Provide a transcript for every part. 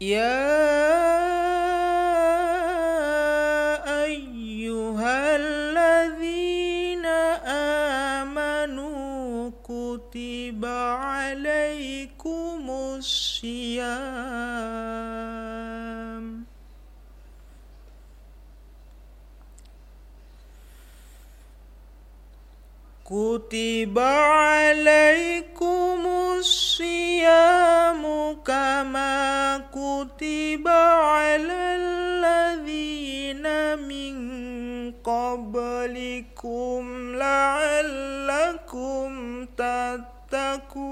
يا أيها الذين آمنوا كتب عليكم الصيام. كتب عليكم الصيام كما كتب على الذين من قبلكم لعلكم تتقون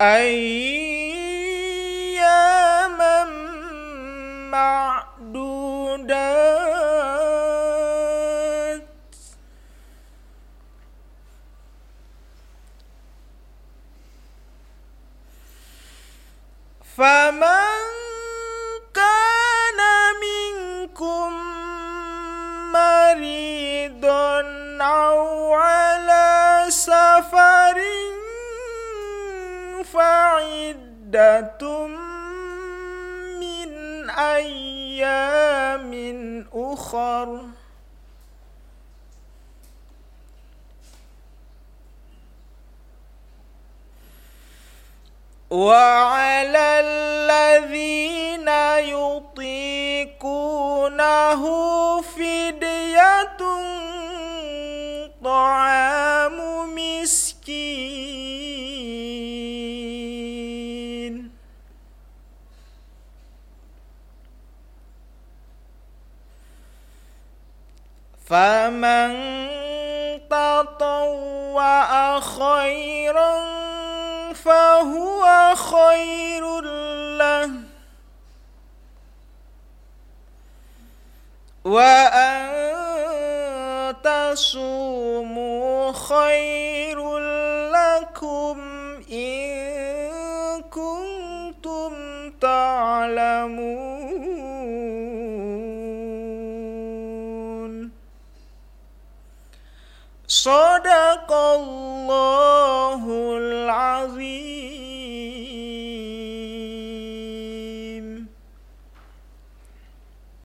أياما معدودات فمن كان منكم مريضا أو على سفر فعدة من أيام أخر. وعلى الذين يطيقونه فدية طعام. فمن تطوع خيرا فهو خير له وأن تصوموا خير لكم إن كنتم تعلمون Sadaqallahul azim.